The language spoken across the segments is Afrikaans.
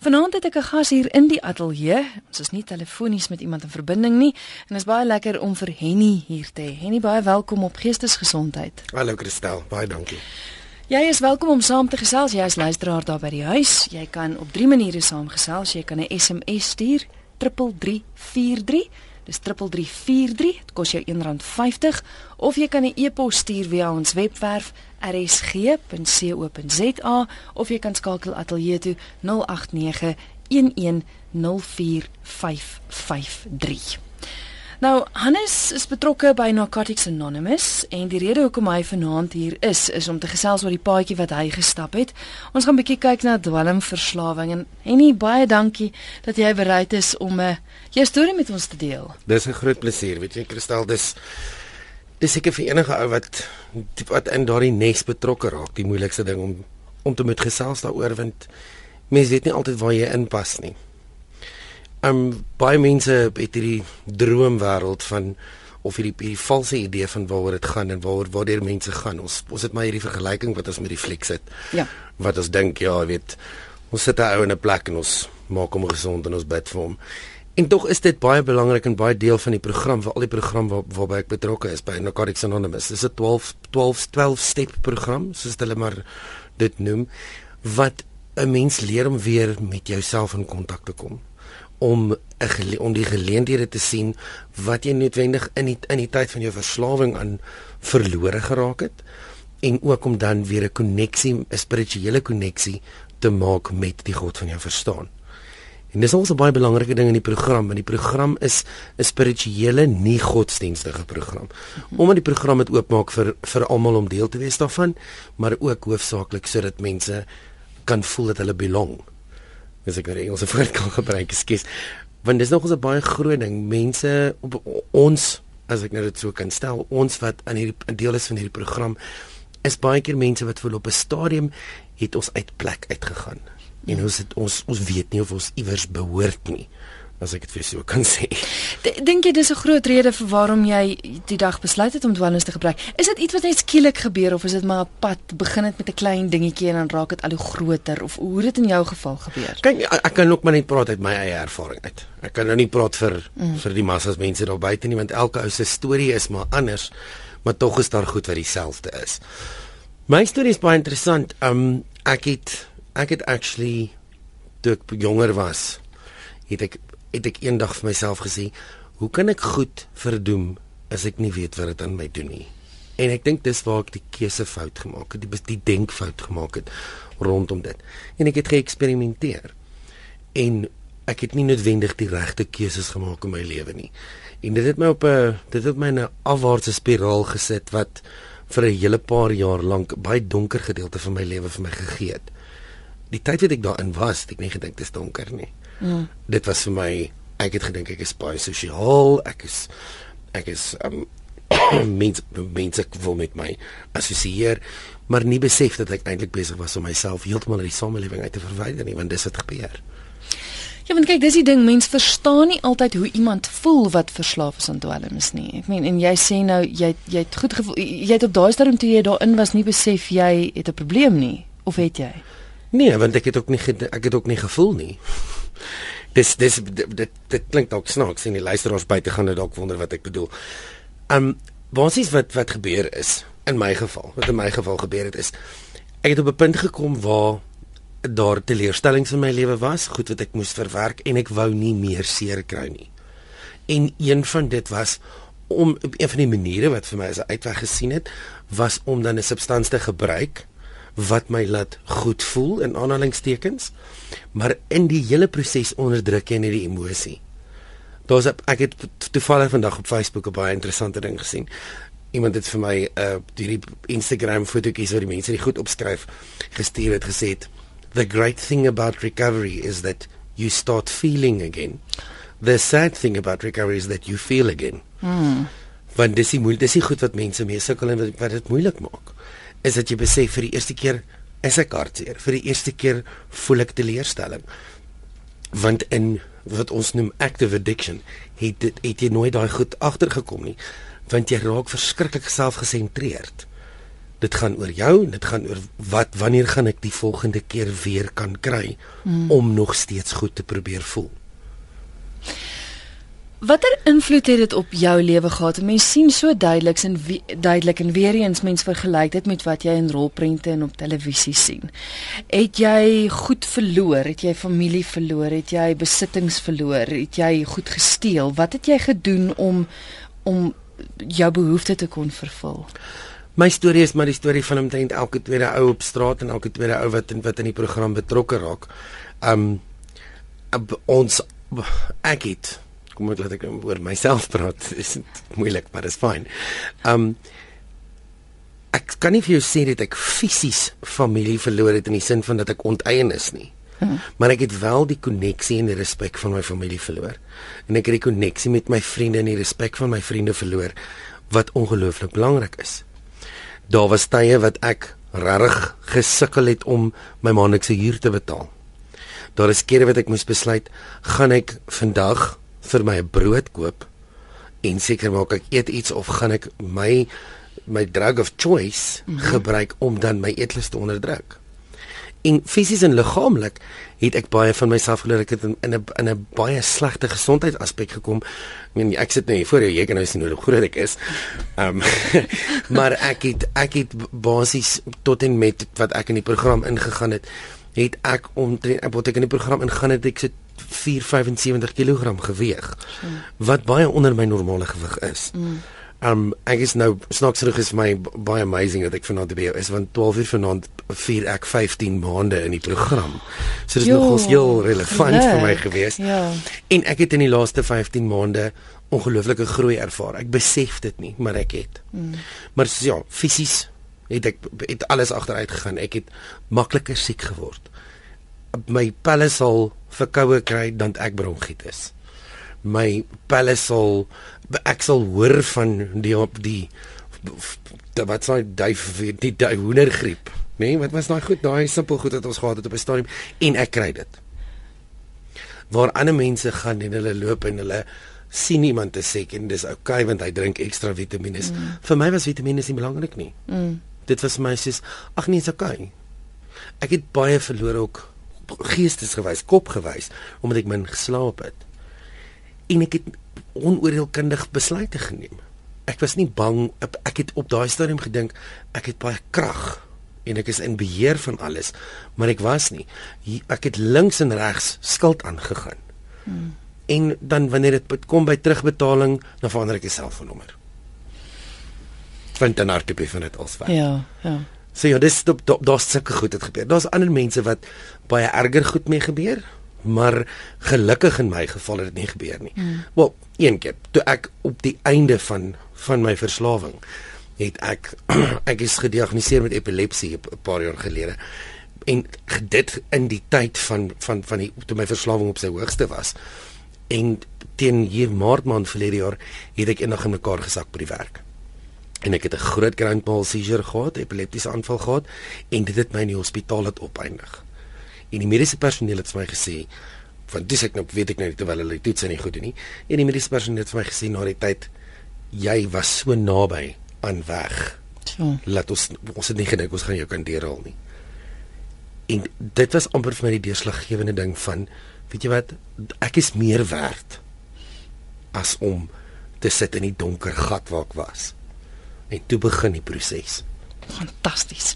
Vanaand het ek 'n gas hier in die ateljee. Ons is nie telefonies met iemand in verbinding nie en dit is baie lekker om vir Henny hier te hê. Henny, baie welkom op Geestesgesondheid. Hallo Christel, baie dankie. Jy is welkom om saam te gesels. Jy is luisteraar daar by die huis. Jy kan op drie maniere saamgesels. Jy kan 'n SMS stuur 3343 Dis 3343. Dit kos jou R1.50 of jy kan 'n e-pos stuur via ons webwerf rsg.co.za of jy kan skakel ateljee toe 089 1104553. Nou Hannes is betrokke by Narcotics Anonymous en die rede hoekom hy vanaand hier is is om te gesels oor die paadjie wat hy gestap het. Ons gaan 'n bietjie kyk na dwelmverslawing en Henny baie dankie dat jy bereid is om 'n uh, jou storie met ons te deel. Dis 'n groot plesier, weet jy Kristal, dis dis seker vir enige ou wat wat in daardie nes betrokke raak, die moeilikste ding om om te moet gesels daaroor want mense weet nie altyd waar jy inpas nie. Um baie mense het hierdie droomwêreld van of hierdie hierdie valse idee van waaroor dit gaan en waaroor waar mense gaan. Ons ons het maar hierdie vergelyking wat ons met die fliek sit. Ja. Wat ons dink, ja, weet ons sit ou in 'n plek en ons maak hom gesond en ons bid vir hom. En tog is dit baie belangrik en baie deel van die program vir al die program waar waarby ek betrokke is by Narcotics Anonymous. Dis 'n 12 12 12 step program, soos hulle maar dit noem, wat 'n mens leer om weer met jouself in kontak te kom om 'n om die geleenthede te sien wat jy noodwendig in die in die tyd van jou verslawing aan verlore geraak het en ook om dan weer 'n koneksie, 'n spirituele koneksie te maak met die God van jou verstaan. En dis also baie belangrike ding in die program, want die program is 'n spirituele, nie godsdienstige program. Omdat die program dit oopmaak vir vir almal om deel te wees daarvan, maar ook hoofsaaklik sodat mense kan voel dat hulle belong. As ek die Engelse woord kan gebruik, ekskuus. Want dis nog 'n baie groot ding. Mense op ons, as ek nou dit so kan stel, ons wat aan hierdie deel is van hierdie program, is baie keer mense wat voel op 'n stadium het ons uit plek uitgegaan en ons het, ons ons weet nie of ons iewers behoort nie as ek dit vir so kan sê. Dink jy dis 'n groot rede vir waarom jy die dag besluit het om dwelms te gebruik? Is dit iets wat net skielik gebeur of is dit maar 'n pad begin het met 'n klein dingetjie en dan raak dit al hoe groter of hoe het dit in jou geval gebeur? Kyk, ek kan ook maar net praat uit my eie ervaring uit. Ek kan nou nie praat vir mm. vir die massas mense daar buite nie want elke ou se storie is maar anders, maar tog is daar goed wat dieselfde is. My storie is baie interessant. Um ek het ek het actually toe ek jonger was, het ek het ek eendag vir myself gesê, hoe kan ek goed verdoem as ek nie weet wat dit aan my doen nie? En ek dink dis waar ek die keusefout gemaak het, die die denkfout gemaak het rondom dit. En ek het geëksperimenteer. En ek het nie noodwendig die regte keuses gemaak in my lewe nie. En dit het my op 'n dit het my in 'n afwaartse spiraal gesit wat vir 'n hele paar jaar lank baie donker gedeelte van my lewe vir my gegee het die tyd wat ek daarin was, het ek nie gedink dit is donker nie. Mm. Dit was vir my ek het gedink ek is baie sosiaal, ek is ek is um mens mense wil met my assosieer, maar nie besef dat ek eintlik besig was om myself heeltemal uit die samelewing uit te verwyder nie, want dis wat gebeur. Ja, want kyk, dis die ding, mense verstaan nie altyd hoe iemand voel wat verslaaf is aan dwelms nie. Ek meen en jy sê nou jy jy het goed gevoel, jy het op daai stadium toe jy daarin was nie besef jy het 'n probleem nie, of het jy? Nee, want ek het ook nie ek het ook nie gevoel nie. Dis dis dit dit, dit klink dalk snaaks en die luisteraars buite gaan dit dalk wonder wat ek bedoel. Um basies wat wat gebeur is in my geval, wat in my geval gebeur het is ek het op 'n punt gekom waar daar teleurstellings in my lewe was, goed wat ek moes verwerk en ek wou nie meer seer kry nie. En een van dit was om een van die maniere wat vir my as 'n uitweg gesien het, was om dan 'n substansie te gebruik wat my laat goed voel in aanhalingstekens maar in die hele proses onderdruk jy net die emosie. Daar's ek het toevallig vandag op Facebook 'n baie interessante ding gesien. Iemand het vir my uh, hierdie Instagram fotootjies wat die mense dit goed opskryf gestuur het gesê the great thing about recovery is that you start feeling again. The sad thing about recovery is that you feel again. Mm. Want dis die moeilik dis die goed wat mense mee sukkel en wat dit moeilik maak is dat jy besef vir die eerste keer is ek hartseer. Vir die eerste keer voel ek teleurstelling. Want in wat ons noem active addiction, het dit het jy nooit daai goed agtergekom nie, want jy raak verskriklik selfgesentreerd. Dit gaan oor jou dit gaan oor wat wanneer gaan ek die volgende keer weer kan kry mm. om nog steeds goed te probeer voel. Watter invloed het dit op jou lewe gehad? Mense sien so duidelik en duidelik en weer eens mense vergelyk dit met wat jy in rolprente en op televisie sien. Het jy goed verloor? Het jy familie verloor? Het jy besittings verloor? Het jy goed gesteel? Wat het jy gedoen om om jou behoeftes te kon vervul? My storie is maar die storie van omtrent elke tweede ou op straat en elke tweede ou wat in wat in die program betrokke raak. Um ons ek het kom ek laat ek oor myself praat. Dis moeilik, maar dis fyn. Um ek kan nie vir jou sê dat ek fisies familie verloor het in die sin van dat ek onteien is nie. Hmm. Maar ek het wel die koneksie en die respek van my familie verloor. En ek het die koneksie met my vriende en die respek van my vriende verloor wat ongelooflik belangrik is. Daar was tye wat ek regtig gesukkel het om my maandelikse huur te betaal. Daar is kere wat ek moes besluit, gaan ek vandag vir my 'n brood koop en seker maak ek eet iets of gaan ek my my drug of choice mm -hmm. gebruik om dan my eetlus te onderdruk. En fisies en liggaamlik het ek baie van myself geleer ek het in 'n in 'n baie slegte gesondheidsaspek gekom. Ek meen ek sit nou hier voor jou, jy kan nou sien hoe groot ek is. Ehm um, maar ek het ek het basies tot en met wat ek in die program ingegaan het, het ek omtrent wat ek in die program ingaan het ek sit 475 kg geweeg. Wat baie onder my normale gewig is. Mm. Um ek is nou snaaks genoeg is my baie amazing dat ek vanaand by jou is want 12 uur vanaand vier ek 15 maande in die program. So dis nogals heel relevant yeah. vir my gewees. Ja. En ek het in die laaste 15 maande ongelooflike groei ervaar. Ek besef dit nie, maar ek het. Mm. Maar ja, fisies het ek het alles agteruit gegaan. Ek het makliker siek geword. My pelle sal verkoue kry dan ek bronkietis. My pelle sal ek sal hoor van die op die, wat sê duif die, die hoendergriep, nê? Nee, wat was daai goed, daai simpel goed wat ons gehad het op 'n stadium en ek kry dit. Waar ander mense gaan en hulle loop en hulle sien iemand te sê en dis okay want hy drink ekstra vitamiene. Mm. Vir my was vitamiene nie belangrik nie. Mm. Dit was my sê ag nee, is okay. Ek het baie verloor ook geestesgewys, kopgewys omdat ek min geslaap het. En ek het onoordeelkundig besluite geneem. Ek was nie bang ek het op daai stadium gedink ek het baie krag en ek is in beheer van alles, maar ek was nie. Ek het links en regs skuld aangegaan. Hmm. En dan wanneer dit kom by terugbetaling, dan verander ek die selfoonnommer. Vind dan artikel van dit als wat. Ja, ja. So ja, dis daar's da, da sulke goed het gebeur. Daar's ander mense wat baie erger goed mee gebeur, maar gelukkig in my geval het dit nie gebeur nie. Mm. Wel, een keer toe ek op die einde van van my verslawing het ek ek is gediagnoseer met epilepsie 'n paar jaar gelede en dit in die tyd van van van die toe my verslawing op sy hoogste was. En teen hier maart maand verlede jaar het ek eendag in mekaar gesak by die werk en ek het 'n groot grand mal seizure gehad, epileptiese aanval gehad en dit het my in die hospitaal laat opeindig. En die mediese personeel het vir my gesê want dis ek nou weet ek nou terwyl hulle toets en nie goed doen nie. En die mediese personeel het vir my gesê na die tyd jy was so naby aan weg. So. Laat ons ons het nie gedink ons gaan jou kan deurhaal nie. En dit was amper vir my die deurslaggewende ding van weet jy wat ek is meer werd as om te sit in die donker gat waar ek was en toe begin die proses. Fantasties.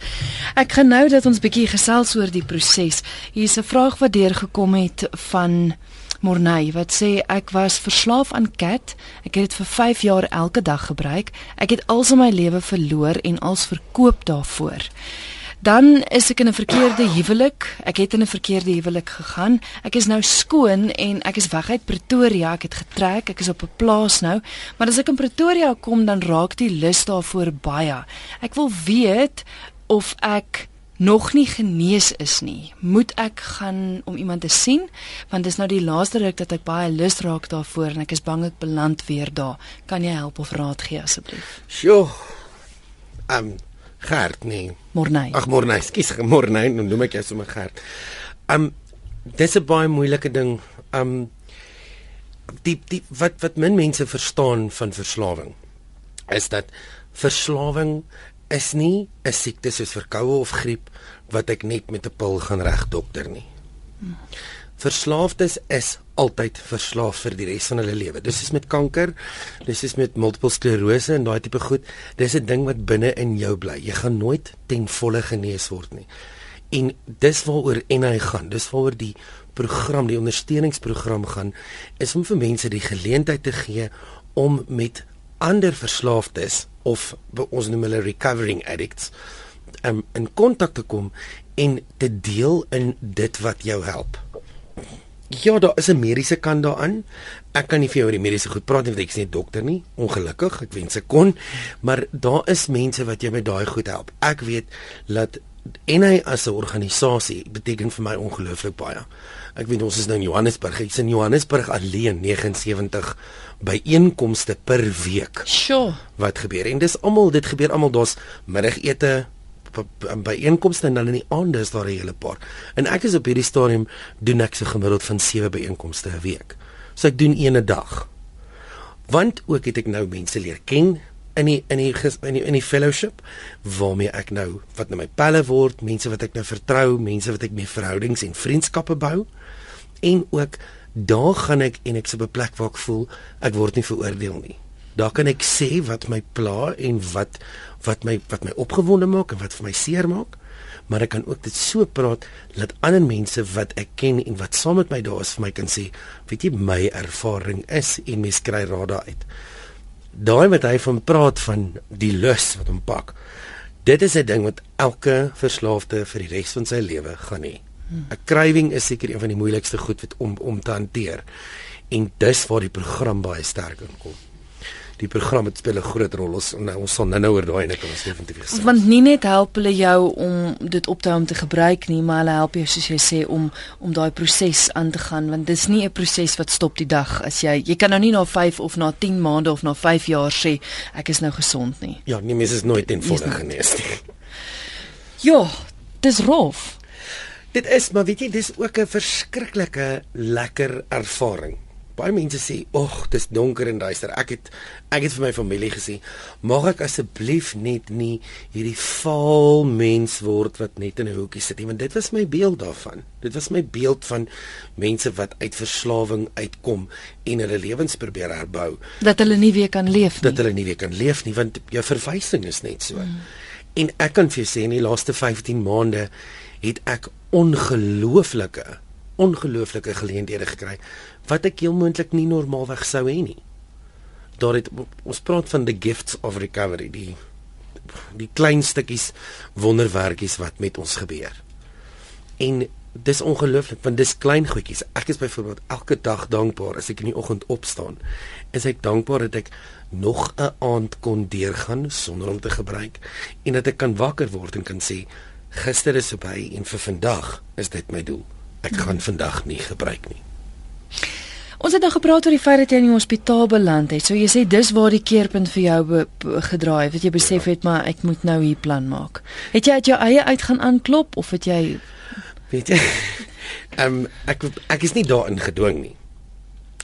Ek gaan nou dat ons bietjie gesels oor die proses. Hier is 'n vraag wat deurgekom het van Morney wat sê ek was verslaaf aan cat. Ek het dit vir 5 jaar elke dag gebruik. Ek het alsi my lewe verloor en als verkoop daarvoor. Dan is ek in 'n verkeerde huwelik. Ek het in 'n verkeerde huwelik gegaan. Ek is nou skoon en ek is weg uit Pretoria. Ek het getrek. Ek is op 'n plaas nou. Maar as ek in Pretoria kom, dan raak die lus daarvoor baie. Ek wil weet of ek nog nie genees is nie. Moet ek gaan om iemand te sien? Want dis nou die laaste ruk dat ek baie lus raak daarvoor en ek is bang ek beland weer daar. Kan jy help of raad gee asseblief? Sjoe. Ehm um, Gert nee. Morney. Ag Morney, skus Morney, nou noem ek jou sommer Gert. Um dis 'n baie moeilike ding. Um die die wat wat min mense verstaan van verslawing is dat verslawing is nie 'n siekte soos verkoue of griep wat ek net met 'n pil gaan reg dokter nie. Verslaafdes is altyd verslaaf vir die res van hulle lewe. Dis is met kanker, dis is met multiple sklerose en daai tipe goed. Dis 'n ding wat binne in jou bly. Jy gaan nooit ten volle genees word nie. En dis waaroor en hy gaan. Dis waaroor die program, die ondersteuningsprogram gaan is om vir mense die geleentheid te gee om met ander verslaafdes of ons noem hulle recovering addicts um, in kontak te kom en te deel in dit wat jou help. Ja, daar is 'n mediese kant daaraan. Ek kan nie vir jou oor die mediese goed praat nie want ek is nie dokter nie. Ongelukkig, ek wens ek kon, maar daar is mense wat jou met daai goed help. Ek weet dat en hy as 'n organisasie beteken vir my ongelooflik baie. Ek weet ons is nou in Johannesburg. Ek's in Johannesburg alleen 79 byeenkomste per week. Sjoe. Wat gebeur? En dis almal dit gebeur almal daar's middagete byeenkomste en dan in die aande is daar 'n hele paar. En ek is op hierdie stadium doen ek so gemiddeld van 7 byeenkomste 'n week. So ek doen een 'n dag. Want ook het ek nou mense leer ken in die in die in die, in die fellowship waarmee ek nou wat nou my pelle word, mense wat ek nou vertrou, mense wat ek mee verhoudings en vriendskappe bou en ook daar gaan ek en ek se op 'n plek waar ek voel ek word nie veroordeel nie. Daar kan ek sê wat my pla en wat wat my wat my opgewonde maak en wat vir my seer maak, maar ek kan ook dit so praat dat ander mense wat ek ken en wat saam met my daar is vir my kan sê, weet jy my ervaring is en mens kry raad uit. Daai wat hy van praat van die lus wat hom pak. Dit is 'n ding wat elke verslaafde vir die res van sy lewe gaan hê. 'n Craving is seker een van die moeilikste goed wat om om te hanteer. En dis waar die program baie sterk inkom. Die program het speel 'n groot rol. Ons nou ons sal nou-nou oor daai kan ons definitief gesê. Want nie net help hulle jou om dit op te hou om te gebruik nie, maar hulle help jou soos jy sê om om daai proses aan te gaan want dis nie 'n proses wat stop die dag as jy jy kan nou nie na 5 of na 10 maande of na 5 jaar sê ek is nou gesond nie. Ja, nee, mens is nooit ten volle genees nie. Ja, dis rof. Dit is, maar weet jy, dis ook 'n verskriklike lekker ervaring. Baie mense sê, "Ag, dis donker en duister." Ek het ek het vir my familie gesê, "Mag ek asseblief net nie hierdie vaal mens word wat net in 'n hoekie sit nie, want dit was my beeld daarvan. Dit was my beeld van mense wat uit verslawing uitkom en hulle lewens probeer herbou. Dat hulle nie weer kan leef nie. Dat hulle nie weer kan leef nie, want jou verwysing is net so." Mm. En ek kan vir jou sê in die laaste 15 maande het ek ongelooflike ongelooflike geleenthede gekry wat ek heel moontlik nie normaalweg sou hê nie. Daar het ons praat van the gifts of recovery, die die klein stukkies wonderwerkies wat met ons gebeur. En dis ongelooflik want dis klein goedjies. Ek is byvoorbeeld elke dag dankbaar as ek in die oggend opstaan. Is ek dankbaar dat ek nog 'n aand kon deurgaan sonder om te gebruik en dat ek kan wakker word en kan sê gister is verby en vir vandag is dit my doel. Ek gaan vandag nie gebruik nie. Ons het nou gepraat oor die feit dat jy in die hospitaal beland het. So jy sê dis waar die keerpunt vir jou gedraai het. Wat jy besef het maar ek moet nou hier plan maak. Het jy uit jou eie uit gaan aanklop of het jy weet jy Ehm um, ek ek is nie daarin gedwing nie.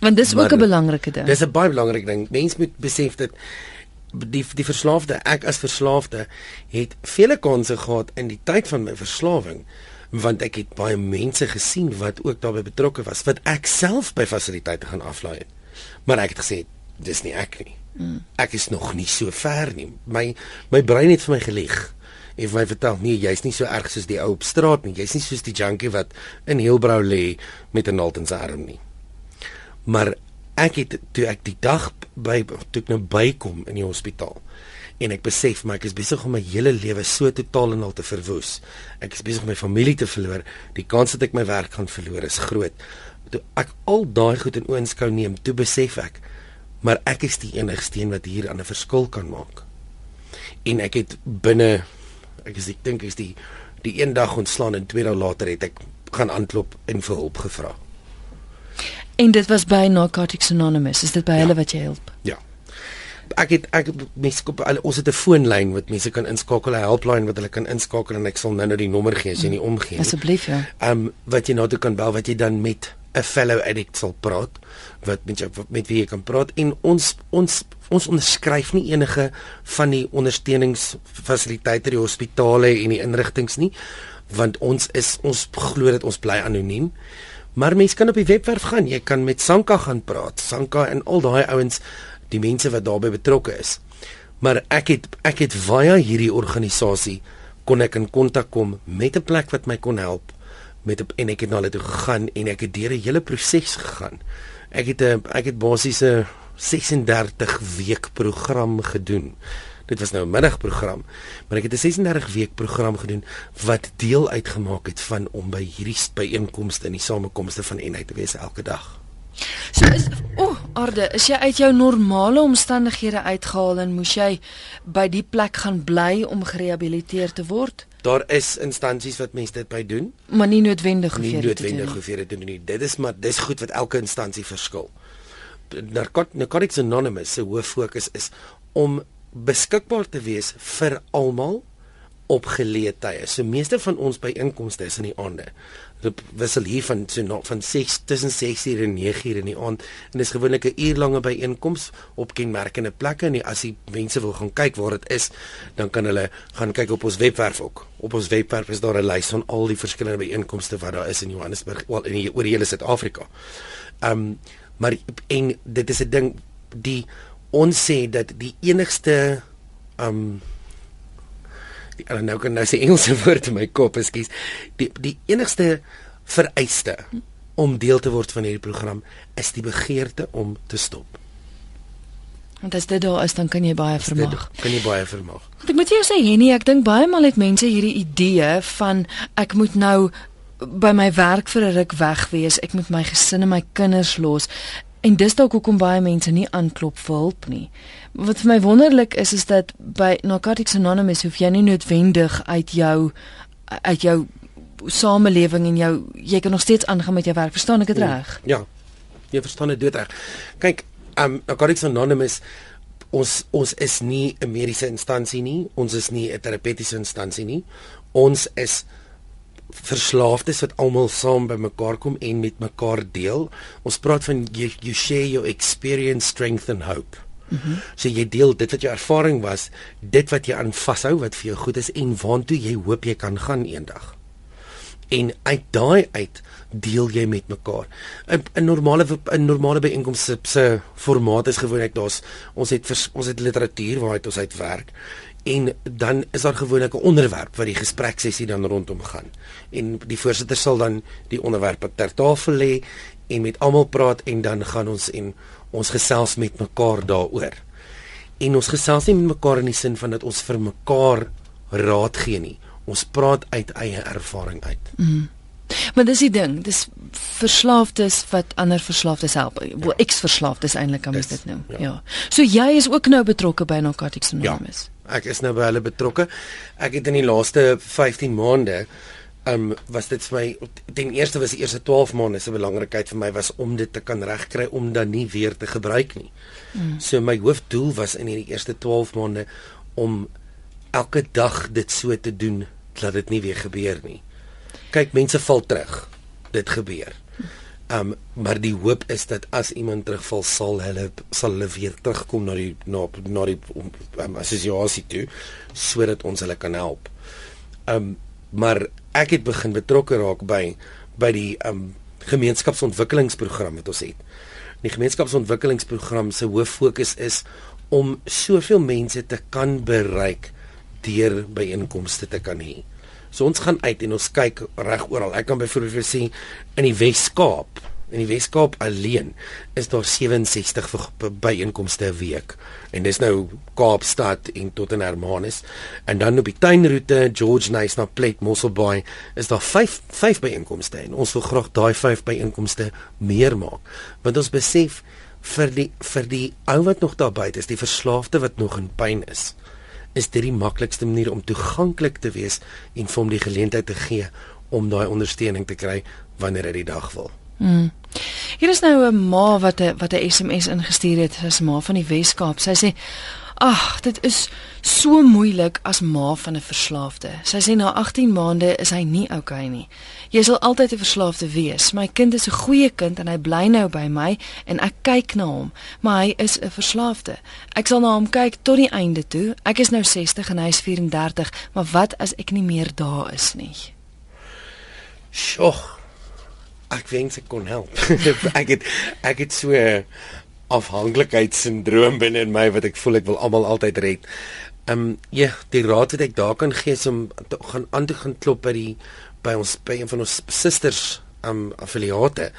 Want dis maar, ook 'n belangrike ding. Dis 'n baie belangrike ding. Mense moet besef dat die die verslaafde, ek as verslaafde het vele kansse gehad in die tyd van my verslawing want ek het baie mense gesien wat ook daarbey betrokke was wat ek self by fasiliteite gaan aflaai het. Maar ek het gesê dis nie ek nie. Mm. Ek is nog nie so ver nie. My my brein het vir my gelieg. En my vertel nee, jy's nie so erg soos die ou op straat nie. Jy's nie soos die junkie wat in Heilbrau lê met 'n naald in sy arm nie. Maar ek het toe ek die dag by toe ek nou bykom in die hospitaal en ek besef maar ek is besig om my hele lewe so totaal en al te verwoes. Ek is besig om my familie te verloor. Die kans dat ek my werk gaan verloor is groot. Toe ek al daai goed in oënskou neem, toe besef ek maar ek is die enigste een wat hier aan 'n verskil kan maak. En ek het binne ek is ek dink is die die een dag ontslaan en twee dae later het ek gaan aanklop en vir hulp gevra. En dit was by Narcotics Anonymous. Is dit by ja. hulle wat jy help? Ja ek het ek mense koop ons het 'n foonlyn wat mense kan inskakel 'n helpline wat hulle kan inskakel en ek sal nou nou die nommer gee as jy nie omgee nie. Asseblief ja. Ehm um, wat jy nou toe kan bel wat jy dan met 'n fellow addict sal praat wat met jou met wie jy kan praat en ons ons ons onderskryf nie enige van die ondersteuningsfasiliteite die hospitale en die inrigtinge nie want ons is ons glo dat ons bly anoniem maar mense kan op die webwerf gaan jy kan met Sanka gaan praat Sanka en al daai ouens die mense wat daarbey betrokke is maar ek het ek het via hierdie organisasie kon ek in kontak kom met 'n plek wat my kon help met en ek het na hulle toe gegaan en ek het deur 'n hele proses gegaan. Ek het 'n ek het basies 'n 36 week program gedoen. Dit was nou 'n middagprogram, maar ek het 'n 36 week program gedoen wat deel uitgemaak het van om by hierdie byeenkomste en die samekomste van eenheid te wees elke dag. So is o, oh, Arde, is jy uit jou normale omstandighede uitgehaal en moes jy by die plek gaan bly om gerehabiliteer te word? Daar is instansies wat mense dit by doen, maar nie noodwendig nie noodwendig hoef jy dit te doen nie. Dit is maar dis goed wat elke instansie verskil. Narcotics Anonymous se hoof fokus is om beskikbaar te wees vir almal op geleë tye. So meeste van ons by inkomste is in die aande wissel hier van so na, van 6 tussen 6 uur en 9 uur in die aand. En dis gewoonlik 'n uur lange byeenkoms op kenmerkende plekke. En as die mense wil gaan kyk waar dit is dan kan hulle gaan kyk op ons webwerf ook. Op ons webwerf is daar 'n lys van al die verskillende byeenkomste wat daar is in Johannesburg wel in die, oor die hele Suid-Afrika. Ehm um, maar en dit is 'n ding die ons sê dat die enigste ehm um, en nou kan nou sê Engelse woord in my kop, ekskuus. Die die enigste vereiste om deel te word van hierdie program is die begeerte om te stop. Want as dit daar is, dan kan jy baie vermag. Kan jy baie vermag. Want ek moet jou sê, Henny, ek dink baie maal het mense hierdie idee van ek moet nou by my werk vir 'n ruk weg wees, ek moet my gesin en my kinders los. En dis dalk hoekom baie mense nie aanklop vir hulp nie. Wat vir my wonderlik is is dat by Narcotics Anonymous hoef jy nie noodwendig uit jou uit jou samelewing en jou jy kan nog steeds aangaan met jou werk. Verstaan ek dit reg? Ja. Jy verstaan dit reg. Kyk, um Narcotics Anonymous ons ons is nie 'n mediese instansie nie. Ons is nie 'n terapeutiese instansie nie. Ons is verslaafdes wat almal saam by mekaar kom en met mekaar deel. Ons praat van you, you share your experience, strength and hope. Mm -hmm. So jy deel dit wat jou ervaring was, dit wat jy aan vashou wat vir jou goed is en waantoe jy hoop jy kan gaan eendag. En uit daai uit deel jy met mekaar. 'n 'n normale 'n normale byeenkoms se formaat is gewoonlik daar's ons het vers, ons het literatuur waaruit ons uitwerk en dan is daar gewoonlik 'n onderwerp wat die gespreksessie dan rondom gaan. En die voorsitter sal dan die onderwerp ter tafel lê en met almal praat en dan gaan ons en ons gesels met mekaar daaroor. En ons gesels nie met mekaar in die sin van dat ons vir mekaar raad gee nie. Ons praat uit eie ervaring uit. Mm. Maar dis die ding, dis verslaafdes wat ander verslaafdes help. Ja. Wel eks-verslaafdes eintlik kan mens dit noem. Ja. ja. So jy is ook nou betrokke by Narcotics Anonymous. Ja ek is nou by hulle betrokke. Ek het in die laaste 15 maande um was dit vir my ten eerste was die eerste 12 maande se belangrikheid vir my was om dit te kan regkry om dan nie weer te gebruik nie. Mm. So my hoofdoel was in hierdie eerste 12 maande om elke dag dit so te doen dat dit nie weer gebeur nie. Kyk, mense val terug. Dit gebeur. Um maar die hoop is dat as iemand terugval sal hulle sal hulle weer terugkom na die na na die um, assosiasie toe sodat ons hulle kan help. Um maar ek het begin betrokke raak by by die um gemeenskapsontwikkelingsprogram wat ons het. Die gemeenskapsontwikkelingsprogram se hoof fokus is om soveel mense te kan bereik deur byeenkomste te kan hê. So ons gaan uit en ons kyk reg oral. Ek kan byvoorbeeld sê in die Wes-Kaap, in die Wes-Kaap alleen is daar 67 byeenkomste 'n week. En dis nou Kaapstad en tot in Hermanus. En dan op die tuinroete George Nice na Plet Mosselbaai is daar 5 5 byeenkomste en ons wil graag daai 5 byeenkomste meer maak. Want ons besef vir die vir die ou wat nog daar buite is, die verslaafde wat nog in pyn is is dit die maklikste manier om toeganklik te wees en vir hom die geleentheid te gee om daai ondersteuning te kry wanneer hy die dag wil. Hmm. Hier is nou 'n ma wat 'n wat 'n SMS ingestuur het, sy is ma van die Wes-Kaap. Sy sê Ag, dit is so moeilik as ma van 'n verslaafde. Sy sê na 18 maande is hy nie oukei okay nie. Jy sal altyd 'n verslaafde wees. My kind is 'n goeie kind en hy bly nou by my en ek kyk na hom, maar hy is 'n verslaafde. Ek sal na hom kyk tot die einde toe. Ek is nou 60 en hy is 34, maar wat as ek nie meer daar is nie? Sjoe. Ek wens ek kon help. ek het ek het so afhanklikheidssindroom binne in my wat ek voel ek wil almal altyd red. Ehm um, ja, die raad wat ek daar kan gee is om te gaan aan te gaan klop by die by ons by een van ons susters ehm um, affiliate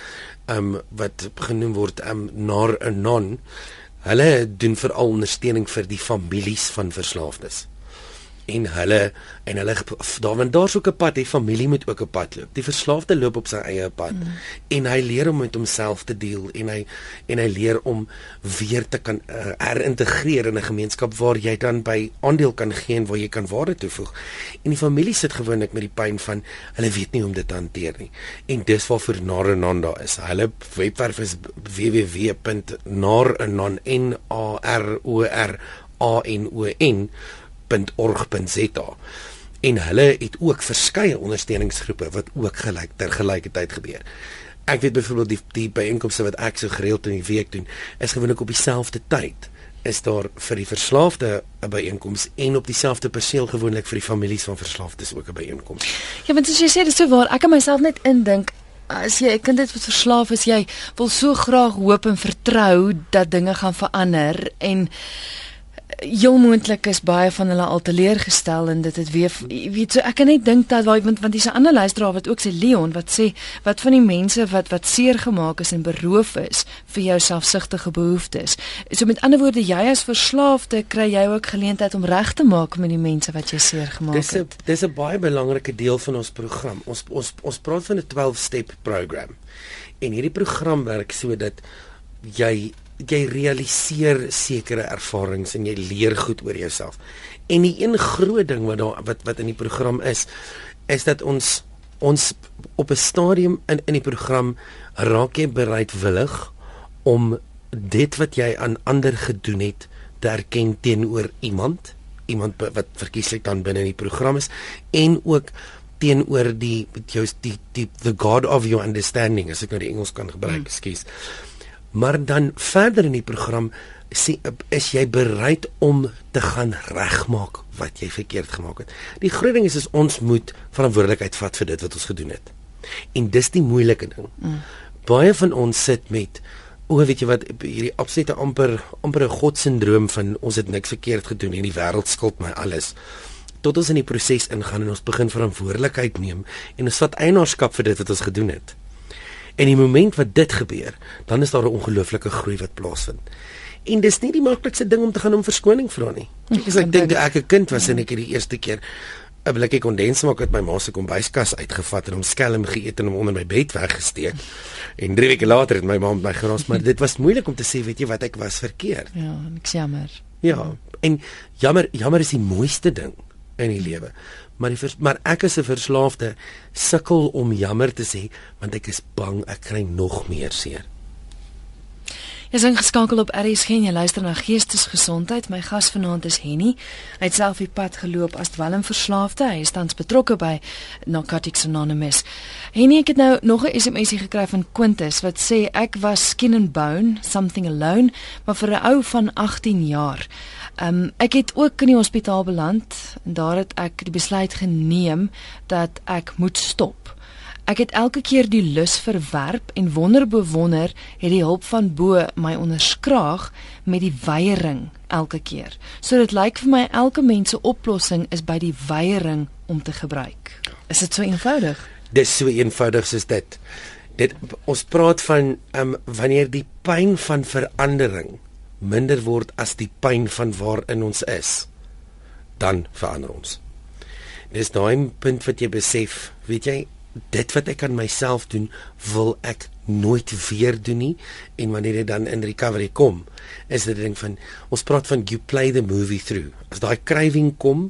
ehm um, wat genoem word ehm um, nar 'n non. Hulle doen veral ondersteuning vir die families van verslaafdes en hulle en hulle daar want daar's ook 'n pad, die familie moet ook 'n pad loop. Die verslaafde loop op sy eie pad mm. en hy leer om met homself te deel en hy en hy leer om weer te kan uh, herintegreer in 'n gemeenskap waar jy dan by aandeel kan gee en waar jy kan waarde toevoeg. En die familie sit gewoonlik met die pyn van hulle weet nie hoe om dit te hanteer nie. En dis waarvoor Narenanda is. Hulle webwerf is www.narenon.a-r-o-r-a-n-o-n www.org.za en hulle het ook verskeie ondersteuningsgroepe wat ook gelyk ter gelykheid gebeur. Ek weet byvoorbeeld die die byeenkomste wat ek so gereeld in die week doen, is gewoonlik op dieselfde tyd is daar vir die verslaafde 'n byeenkoms en op dieselfde perseel gewoonlik vir die families van verslaafdes ook 'n byeenkoms. Ja, want as jy sê dit is so waar, ek kan myself net indink as jy 'n kind het wat verslaaf is, jy wil so graag hoop en vertrou dat dinge gaan verander en heel moontlik is baie van hulle al teleurgestel en dit het weer weet so ek kan net dink dat want want dis 'n ander luisteraar wat ook sê Leon wat sê wat van die mense wat wat seer gemaak is en beroof is vir jou selfsugtige behoeftes. So met ander woorde jy as verslaafde kry jy ook geleentheid om reg te maak met die mense wat jy seer gemaak het. Dis 'n dis 'n baie belangrike deel van ons program. Ons ons ons praat van 'n 12 step program. En hierdie program werk sodat jy jy realiseer sekere ervarings en jy leer goed oor jouself. En die een groot ding wat daar wat wat in die program is, is dat ons ons op 'n stadium in in die program raak jy bereidwillig om dit wat jy aan ander gedoen het te erken teenoor iemand, iemand wat verkieslik dan binne in die program is en ook teenoor die jou die die the god of your understanding as ek nou die Engels kan gebruik, hmm. skus. Hmm maar dan verder in die program sê is jy bereid om te gaan regmaak wat jy verkeerd gemaak het. Die groot ding is is ons moet verantwoordelikheid vat vir dit wat ons gedoen het. En dis die moeilike ding. Mm. Baie van ons sit met o, weet jy wat hierdie absolute amper amper 'n godsindroom van ons het niks verkeerd gedoen en die wêreld skuld my alles. Tot ons in die proses ingaan en ons begin verantwoordelikheid neem en ons vat eienaarskap vir dit wat ons gedoen het. En die oomblik wat dit gebeur, dan is daar 'n ongelooflike groei wat plaasvind. En dis nie die maklikste ding om te gaan om verskoning vra nie. Ek sê ek dink ek 'n kind was en ek het die eerste keer 'n blikkie kondensmelk uit my ma se kombuiskas uitgevat en hom skelm geëet en hom onder my bed weggesteek. En 3 weke later het my ma my geros, maar dit was moeilik om te sê, weet jy wat, ek was verkeerd. Ja, ek jammer. Ja, en jammer, jammer is die mooiste ding in die lewe maar die maar ek is 'n verslaafde sukkel om jammer te sê want ek is bang ek kry nog meer seer. Jy is ingeskakel op RSG en jy luister na Geestesgesondheid. My gas vanaand is Henny. Hy het self die pad geloop as dwelmverslaafde. Hy is tans betrokke by Narcotics Anonymous. Henny, ek het nou nog 'n SMSie gekry van Quintus wat sê ek was skin and bone, something alone, maar vir 'n ou van 18 jaar. Ehm um, ek het ook in die hospitaal beland en daar het ek die besluit geneem dat ek moet stop. Ek het elke keer die lus verwerp en wonder bewonder het die hulp van bo my onderskraag met die weiering elke keer. So dit lyk vir my elke mens se oplossing is by die weiering om te gebruik. Is dit so eenvoudig? Dis so eenvoudig soos dit. Dit ons praat van ehm um, wanneer die pyn van verandering minder word as die pyn van waarin ons is, dan verander ons. Dis daai punt wat jy besef, weet jy, dit wat ek aan myself doen, wil ek nooit weer doen nie en wanneer jy dan in recovery kom, is dit ding van ons praat van you play the movie through. As daai craving kom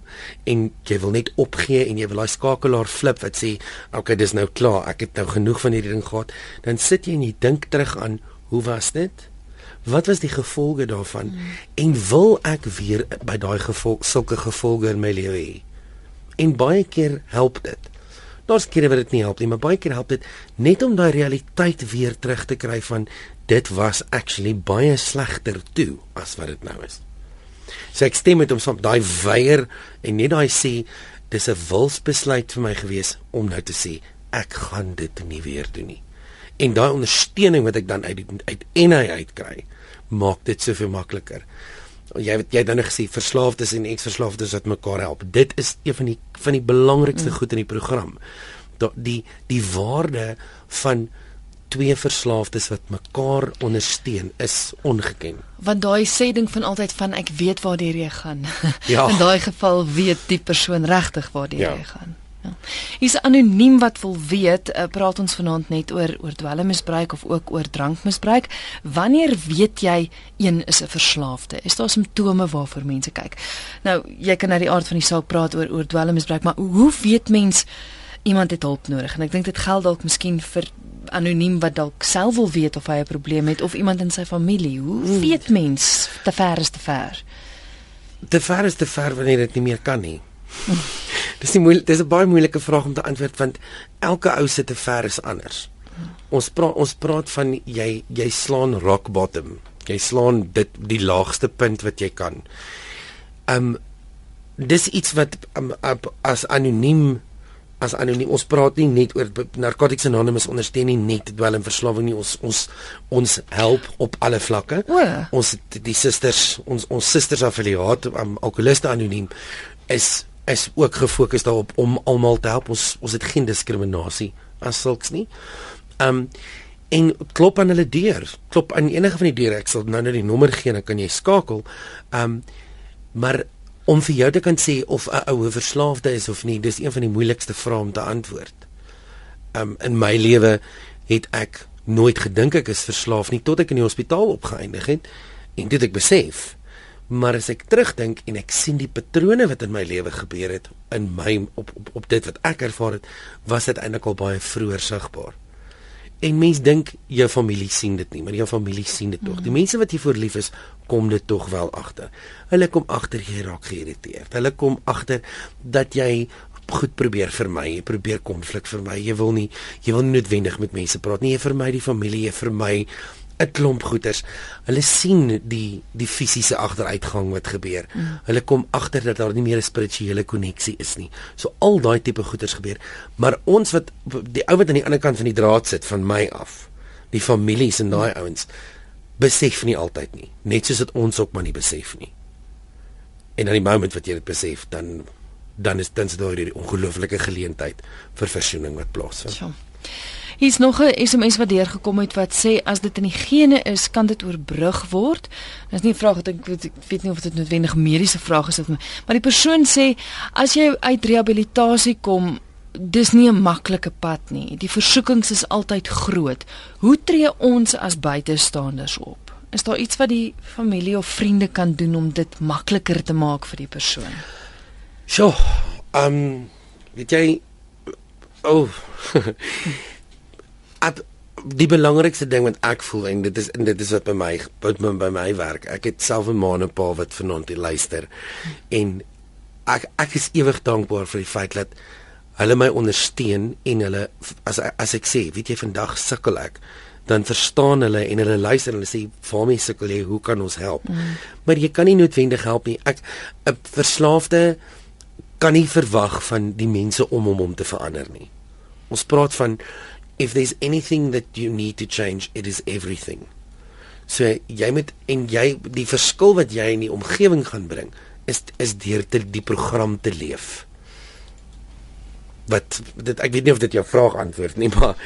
en jy wil net opgee en jy wil daai skakelaar flip wat sê, okay, dis nou klaar, ek het nou genoeg van hierdie ding gehad, dan sit jy en jy dink terug aan hoe was dit? Wat was die gevolge daarvan? Mm. En wil ek weer by daai gevolg sulke gevolge in my lewe hê? En baie keer help dit. Daar's kere wat dit nie help nie, maar baie keer help dit net om daai realiteit weer terug te kry van dit was actually baie slegter toe as wat dit nou is. So ek stem met hom saam daai weier en net daai sê dis 'n wilsbesluit vir my gewees om nou te sê ek gaan dit nie weer doen nie. En daai ondersteuning wat ek dan uit uit en hy uitkry, maak dit soveel makliker. Jy weet jy het nou gesê verslaafdes en eksverslaafdes wat mekaar help. Dit is een van die van die belangrikste mm. goed in die program. Da, die die waarde van twee verslaafdes wat mekaar ondersteun is ongeken. Want daai sê ding van altyd van ek weet waar die reë gaan. Ja. In daai geval weet die persoon regtig waar die ja. reë gaan. Ja. Is anoniem wat wil weet, uh, praat ons vanaand net oor oor dwelmmisbruik of ook oor drankmisbruik. Wanneer weet jy een is 'n verslaafde? Is daar simptome waarvoor mense kyk? Nou, jy kan na die aard van die saak praat oor oor dwelmmisbruik, maar hoe weet mens iemand het hulp nodig? En ek dink dit geld dalk miskien vir anoniem wat dalk self wil weet of hy 'n probleem het of iemand in sy familie. Hoe weet mens te ver is te ver? Te ver is te ver wanneer dit nie meer kan nie. Dis nie moeilik, dis 'n baie moeilike vraag om te antwoord want elke ou se te ver is anders. Ons praat ons praat van jy jy slaan rock bottom. Jy slaan dit die laagste punt wat jy kan. Um dis iets wat um, as anoniem as anoniem ons praat nie net oor narcotics anonymous ondersteun nie net dwelmverslawing nie ons ons ons help op alle vlakke o. ons die susters ons ons susters affiliaat um, alkoholiste anoniem is is ook gefokus daarop om almal te help ons ons het geen diskriminasie as sulks nie um en klop aan hulle deur klop aan enige van die deure ek sal nou net die nommer gee dan kan jy skakel um maar om vir jou te kan sê of 'n ou verslaafde is of nie, dis een van die moeilikste vrae om te antwoord. Um in my lewe het ek nooit gedink ek is verslaaf nie tot ek in die hospitaal opgeëindig het en dit ek besef. Maar as ek terugdink en ek sien die patrone wat in my lewe gebeur het in my op op, op dit wat ek ervaar het, was dit eintlik al baie vroeër sigbaar. En mens dink jou familie sien dit nie, maar jou familie sien dit tog. Die mhm. mense wat jy voor lief is, kom dit tog wel agter. Hulle kom agter jy raak geïrriteerd. Hulle kom agter dat jy goed probeer vermy, jy probeer konflik vermy. Jy wil nie jy wil nie noodwendig met mense praat nie. Jy vermy die familie, jy vermy 'n klomp goeters. Hulle sien die die fisiese agteruitgang wat gebeur. Mm. Hulle kom agter dat daar nie meer 'n spirituele koneksie is nie. So al daai tipe goeters gebeur. Maar ons wat die ou wat aan die ander kant van die draad sit van my af, die families en daai mm. ouens besef nie altyd nie. Net soos dit ons ook maar nie besef nie. En aan die oomblik wat jy dit besef, dan dan is dit 'n ongelooflike geleentheid vir versoening wat plaasvind. Ja. Hier's nog 'n SMS wat deurgekom het wat sê as dit in die gene is, kan dit oorbrug word. Dis nie 'n vraag wat ek weet, ek weet nie of dit noodwendig 'n mediese vraag is of nie, maar die persoon sê as jy uit rehabilitasie kom, dis nie 'n maklike pad nie. Die versoekings is altyd groot. Hoe tree ons as buitestanders op? Is daar iets wat die familie of vriende kan doen om dit makliker te maak vir die persoon? Sjoe. Ehm um, weet jy oh Ab, die belangrikste ding wat ek voel en dit is en dit is wat by my wat my, by my werk. Ek het self 'n ma en 'n pa wat vanaand hier luister en ek ek is ewig dankbaar vir die feit dat hulle my ondersteun en hulle as as ek sê, weet jy vandag sukkel ek dan verstaan hulle en hulle luister en hulle sê my sukkel jy hoe kan ons help mm. maar jy kan nie noodwendig help nie ek 'n verslaafde kan nie verwag van die mense om hom om te verander nie ons praat van if there's anything that you need to change it is everything. So jy moet en jy die verskil wat jy in die omgewing gaan bring is is deur te die program te leef. Wat dit ek weet nie of dit jou vraag antwoord nie maar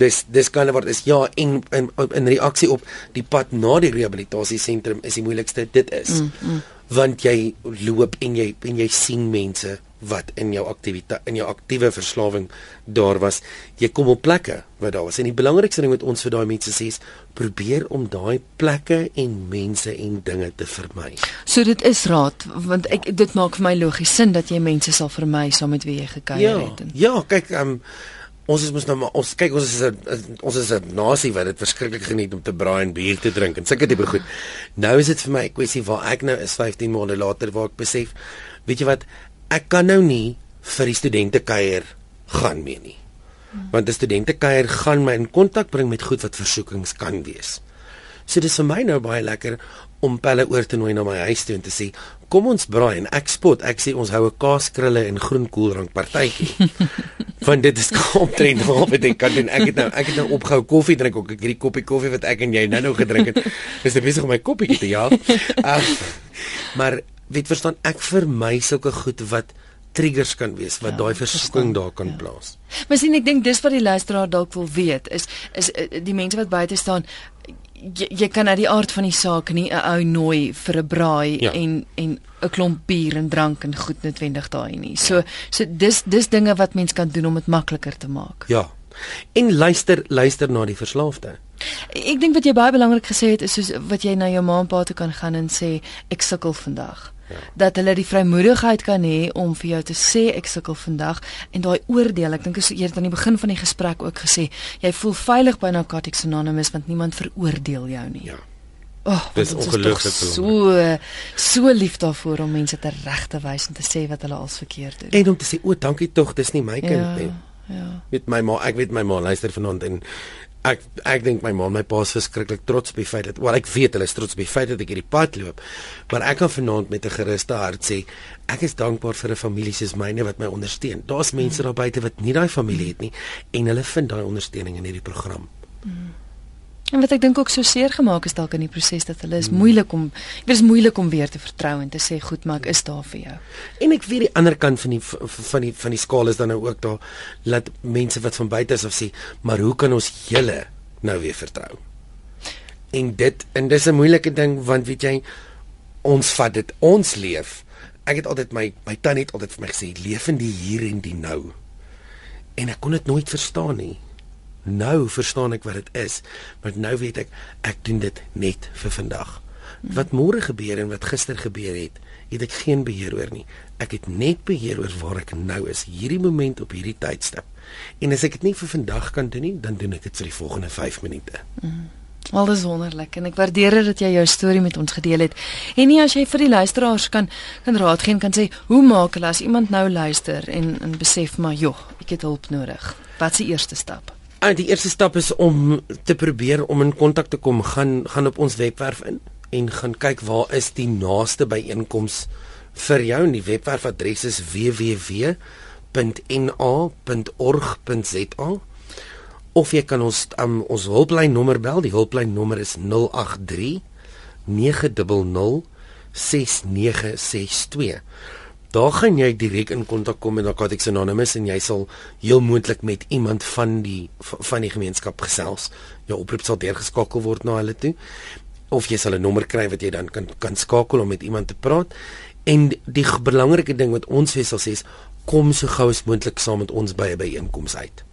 dis dis kan word is ja en in, in reaksie op die pad na die rehabilitasie sentrum is die moeilikste dit is. Mm, mm. want jy loop en jy en jy sien mense wat in jou aktiwiteit in jou aktiewe verslawing daar was jy kom op plekke wat daar was en die belangrikste ding wat ons vir daai mense sê is probeer om daai plekke en mense en dinge te vermy. So dit is raad want ek dit maak vir my logies sin dat jy mense sal vermy saam met wie jy gekuier ja, het. En... Ja, kyk um, ons is mos nou maar ons kyk ons is 'n ons is 'n nasie wat dit verskriklik geniet om te braai en bier te drink en sulke tipe goed. Nou is dit vir my 'n kwessie waar ek nou is 15 maande later waar ek besef, weet jy wat, ek kan nou nie vir die studente kuier gaan meer nie. Want 'n studente kuier gaan my in kontak bring met goed wat versoekings kan wees. So dis vir my nou baie lekker om pelle oor te nooi na my huis toe en te sê kom ons braai en ek spot ek sê ons hou 'n kaaskrulle en groen koeldrank partytjie want dit is omtrent half wat ek kan doen. Ek het nou ek het nou opgehou koffie drink ook. Ek hierdie koppie koffie wat ek en jy nou nou gedrink het. Is dit besig om my koppie te jaag. Uh, maar weet verstaan ek vir my sulke goed wat triggers kan wees wat ja, daai versoeking daar kan ja. plaas. Maar sien ek dink dis wat die luisteraar dalk wil weet is is eh, die mense wat buite staan jy, jy kan uit die aard van die saak nie 'n ou nooi vir 'n braai ja. en en 'n klomp bier en drank en goed noodwendig daai nie. So ja. so dis dis dinge wat mens kan doen om dit makliker te maak. Ja. En luister luister na die verslaafde. Ek dink wat jy baie belangrik gesê het is soos wat jy na jou ma en pa toe kan gaan en sê ek sukkel vandag. Ja. Dat hulle die vrymoedigheid kan hê om vir jou te sê ek sukkel vandag en daai oordeel, ek dink is eers aan die begin van die gesprek ook gesê, jy voel veilig by Narcotics Anonymous want niemand veroordeel jou nie. Ja. Oh, dis ongelukkig so so lief daarvoor om mense te reg te wys en te sê wat hulle als verkeerd doen. En om te sê o, dankie tog, dis nie my kind ja, nie. Ja. Met my ma, ek weet my ma luister vanaand en ek ek dink my ma en my pa is verskriklik trots op die feit dat wel ek weet hulle is trots op die feit dat ek hierdie pad loop. Maar ek kan vanaand met 'n geruste hart sê ek is dankbaar vir 'n familie soos myne wat my ondersteun. Daar's mense daar buite wat nie daai familie het nie en hulle vind daai ondersteuning in hierdie program. Mm. En wat ek dink ook so seer gemaak is dalk in die proses dat hulle is hmm. moeilik om ek weet is moeilik om weer te vertrou en te sê goed maar ek is daar vir jou. En ek weet die ander kant van die van die van die skaal is dan nou ook daar laat mense wat van buite is of sê maar hoe kan ons julle nou weer vertrou? En dit en dis 'n moeilike ding want weet jy ons vat dit ons leef. Ek het altyd my my tannie het altyd vir my gesê leef in die hier en die nou. En ek kon dit nooit verstaan nie. Nou verstaan ek wat dit is, maar nou weet ek ek doen dit net vir vandag. Wat môre gebeur en wat gister gebeur het, het ek geen beheer oor nie. Ek het net beheer oor waar ek nou is, hierdie moment op hierdie tydstip. En as ek dit nie vir vandag kan doen nie, dan doen ek dit vir die volgende 5 minute. Mm. Al dis wonderlik en ek waardeer dit dat jy jou storie met ons gedeel het. En nie as jy vir die luisteraars kan kan raad gee en kan sê hoe maak hulle as iemand nou luister en en besef maar joh, ek het hulp nodig. Wat is die eerste stap? En die eerste stap is om te probeer om in kontak te kom. Gaan gaan op ons webwerf in en gaan kyk waar is die naaste byeenkoms vir jou. Die webwerfadres is www.na.org.za. Of jy kan ons um, ons hulplynnommer bel. Die hulplynnommer is 083 900 6962. Daar gaan jy direk in kontak kom met Narcotics Anonymous en jy sal heel moontlik met iemand van die van die gemeenskap gesels. Jou oproep sal deurgeskakel word na hulle toe of jy sal 'n nommer kry wat jy dan kan kan skakel om met iemand te praat. En die belangrike ding wat ons wissel sê is kom so gou as moontlik saam met ons by 'n byeenkoms uit.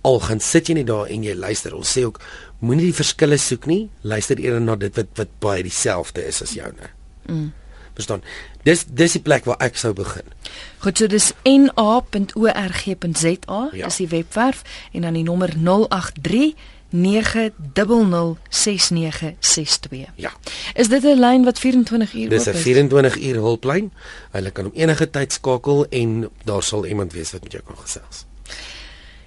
Al gaan sit jy net daar en jy luister. Ons sê ook moenie die verskille soek nie, luister eerder na dit wat wat baie dieselfde is as joune. Mm. Verstaan? Dis dis die plek waar ek sou begin. Goed, so dis na.org.za ja. is die webwerf en dan die nommer 083 9006962. Ja. Is dit 'n lyn wat 24 uur oop is? Dis 'n 24 uur hulplyn. Hulle kan om enige tyd skakel en daar sal iemand wees wat met jou kan gesels.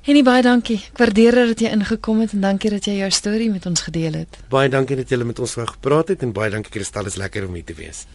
Henie baie dankie. Ek waardeer dat jy ingekom het en dankie dat jy jou storie met ons gedeel het. Baie dankie dat jy met ons wou gepraat het en baie dankie Kristal, is lekker om hier te wees.